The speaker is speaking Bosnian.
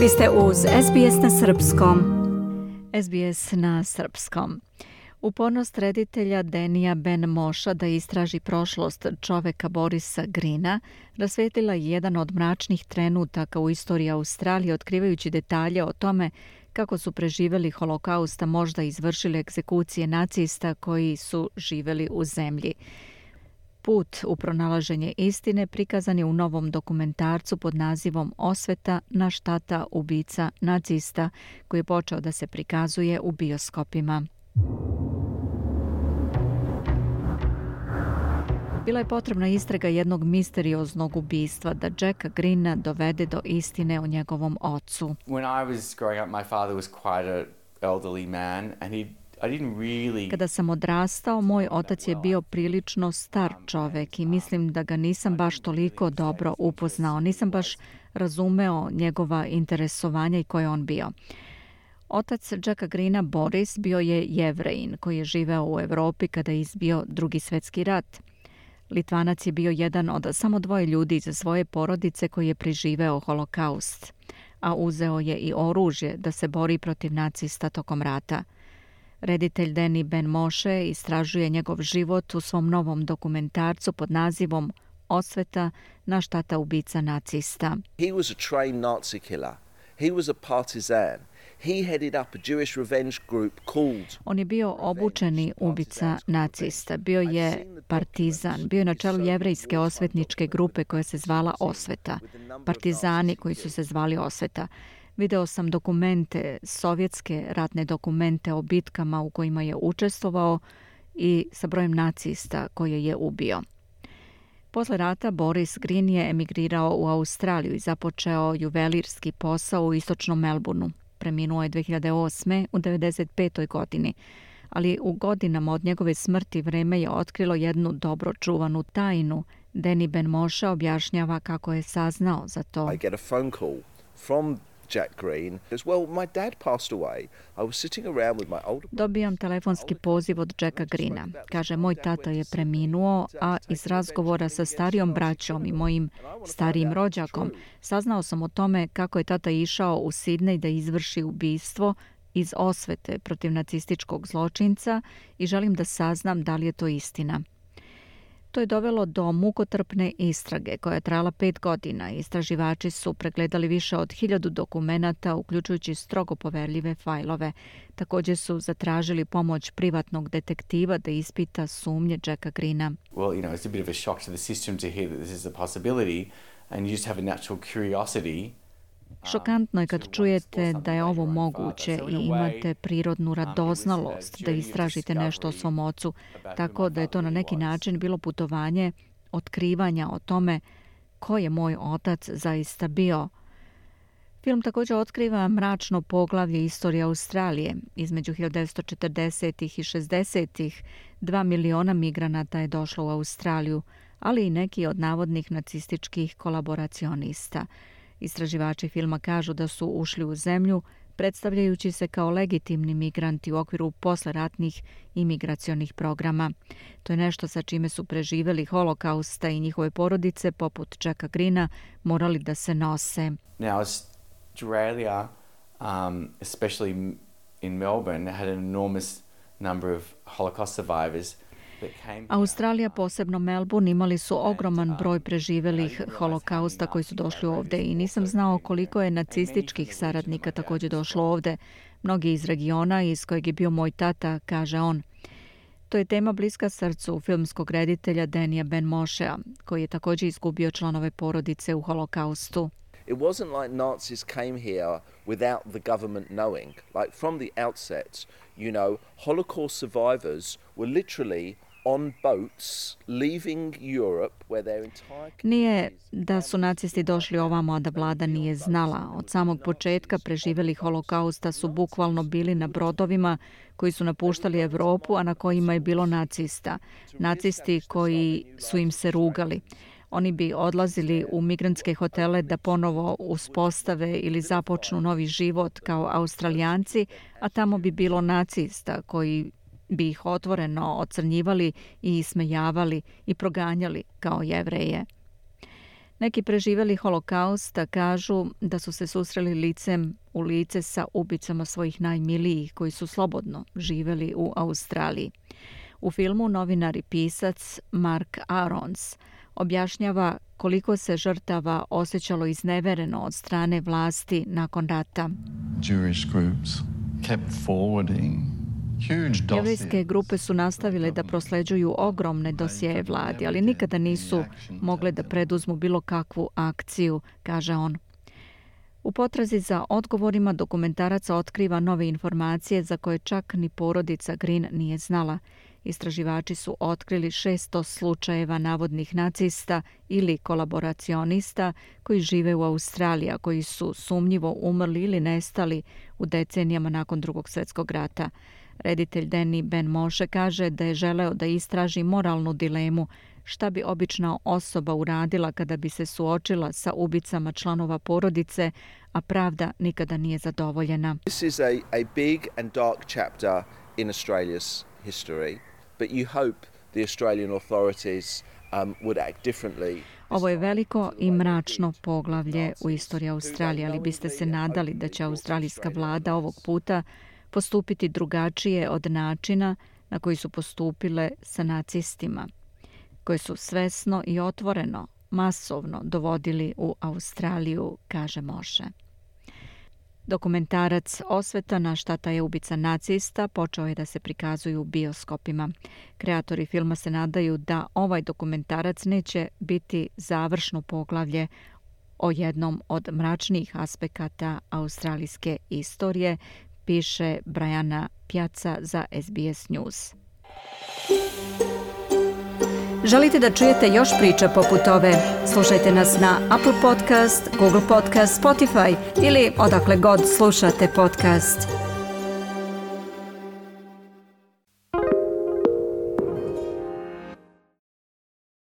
Vi ste uz SBS na Srpskom. SBS na Srpskom. Upornost reditelja Denija Ben Moša da istraži prošlost čoveka Borisa Grina rasvetila jedan od mračnih trenutaka u istoriji Australije otkrivajući detalje o tome kako su preživeli holokausta možda izvršili egzekucije nacista koji su živeli u zemlji. Put u pronalaženje istine prikazan je u novom dokumentarcu pod nazivom Osveta na štata ubica nacista koji je počeo da se prikazuje u bioskopima. Bila je potrebna istraga jednog misterioznog ubistva da Jacka Greena dovede do istine o njegovom ocu. When I was growing up, my father was quite a elderly man and he Kada sam odrastao, moj otac je bio prilično star čovek i mislim da ga nisam baš toliko dobro upoznao. Nisam baš razumeo njegova interesovanja i ko je on bio. Otac Jacka Greena, Boris, bio je jevrejin koji je živeo u Evropi kada je izbio drugi svetski rat. Litvanac je bio jedan od samo dvoje ljudi iz svoje porodice koji je priživeo holokaust, a uzeo je i oružje da se bori protiv nacista tokom rata. Reditelj Deni Ben Moshe istražuje njegov život u svom novom dokumentarcu pod nazivom Osveta na štata ubica nacista. He was a trained Nazi killer. He was a partisan. He headed up a Jewish revenge group called On je bio obučeni ubica nacista, bio je partizan, bio je na čelu jevrejske osvetničke grupe koja se zvala Osveta. Partizani koji su se zvali Osveta. Video sam dokumente, sovjetske ratne dokumente o bitkama u kojima je učestvovao i sa brojem nacista koje je ubio. Posle rata Boris Green je emigrirao u Australiju i započeo juvelirski posao u istočnom Melbourneu. Preminuo je 2008. u 95. godini, ali u godinama od njegove smrti vreme je otkrilo jednu dobro čuvanu tajnu. Deni Ben Moša objašnjava kako je saznao za to. I get a phone call from Jack Green. As well my dad passed away. I was sitting around with my older Dobijam telefonski poziv od Jacka Greena. Kaže moj tata je preminuo a iz razgovora sa starijom braćom i mojim starijim rođakom saznao sam o tome kako je tata išao u Sidney da izvrši ubistvo iz osvete protiv nacističkog zločinca i želim da saznam da li je to istina. To je dovelo do mukotrpne istrage koja je trajala pet godina. Istraživači su pregledali više od hiljadu dokumenata, uključujući strogo poverljive fajlove. Također su zatražili pomoć privatnog detektiva da ispita sumnje Jacka Greena. Well, you know, it's a bit of a shock to the system to hear that this is a possibility and you just have a natural curiosity Šokantno je kad čujete da je ovo moguće i imate prirodnu radoznalost da istražite nešto o svom ocu, tako da je to na neki način bilo putovanje otkrivanja o tome ko je moj otac zaista bio. Film također otkriva mračno poglavlje istorije Australije. Između 1940-ih i 60-ih dva miliona migranata je došlo u Australiju, ali i neki od navodnih nacističkih kolaboracionista – Istraživači filma kažu da su ušli u zemlju predstavljajući se kao legitimni migranti u okviru posleratnih imigracionih programa. To je nešto sa čime su preživeli holokausta i njihove porodice, poput Jacka Grina, morali da se nose. Now, Australia, um, especially in Melbourne, had an enormous number of Holocaust survivors – Australija, posebno Melbourne, imali su ogroman broj preživelih holokausta koji su došli ovde i nisam znao koliko je nacističkih saradnika također došlo ovde. Mnogi iz regiona iz kojeg je bio moj tata, kaže on. To je tema bliska srcu filmskog reditelja Denija Ben Mošea, koji je također izgubio članove porodice u holokaustu. It wasn't like Nazis came here without the government knowing. Like from the outset, you know, Holocaust survivors were literally on boats leaving Europe where their entire Nije da su nacisti došli ovamo, a da vlada nije znala. Od samog početka preživeli holokausta su bukvalno bili na brodovima koji su napuštali Evropu, a na kojima je bilo nacista. Nacisti koji su im se rugali. Oni bi odlazili u migrantske hotele da ponovo uspostave ili započnu novi život kao australijanci, a tamo bi bilo nacista koji bi ih otvoreno ocrnjivali i ismejavali i proganjali kao jevreje. Neki preživeli holokausta kažu da su se susreli licem u lice sa ubicama svojih najmilijih koji su slobodno živeli u Australiji. U filmu novinar i pisac Mark Arons objašnjava koliko se žrtava osjećalo iznevereno od strane vlasti nakon rata. Jewish groups kept forwarding Jevrijske grupe su nastavile da prosleđuju ogromne dosije vladi, ali nikada nisu mogle da preduzmu bilo kakvu akciju, kaže on. U potrazi za odgovorima dokumentarac otkriva nove informacije za koje čak ni porodica Green nije znala. Istraživači su otkrili 600 slučajeva navodnih nacista ili kolaboracionista koji žive u Australiji, a koji su sumnjivo umrli ili nestali u decenijama nakon drugog svjetskog rata. Reditelj Danny Ben Moshe kaže da je želeo da istraži moralnu dilemu šta bi obična osoba uradila kada bi se suočila sa ubicama članova porodice, a pravda nikada nije zadovoljena. This is a, a big and dark chapter in Australia's history, but you hope the Australian authorities um, would act differently. Ovo je veliko i mračno poglavlje u istoriji Australije, ali biste se nadali da će australijska vlada ovog puta postupiti drugačije od načina na koji su postupile sa nacistima, koje su svesno i otvoreno, masovno dovodili u Australiju, kaže Moše. Dokumentarac Osveta na štata je ubica nacista počeo je da se prikazuju u bioskopima. Kreatori filma se nadaju da ovaj dokumentarac neće biti završno poglavlje o jednom od mračnijih aspekata australijske istorije piše Brajana Pjaca za SBS News. Želite da čujete još priča poput ove? Slušajte nas na Apple Podcast, Google Podcast, Spotify ili odakle god slušate podcast.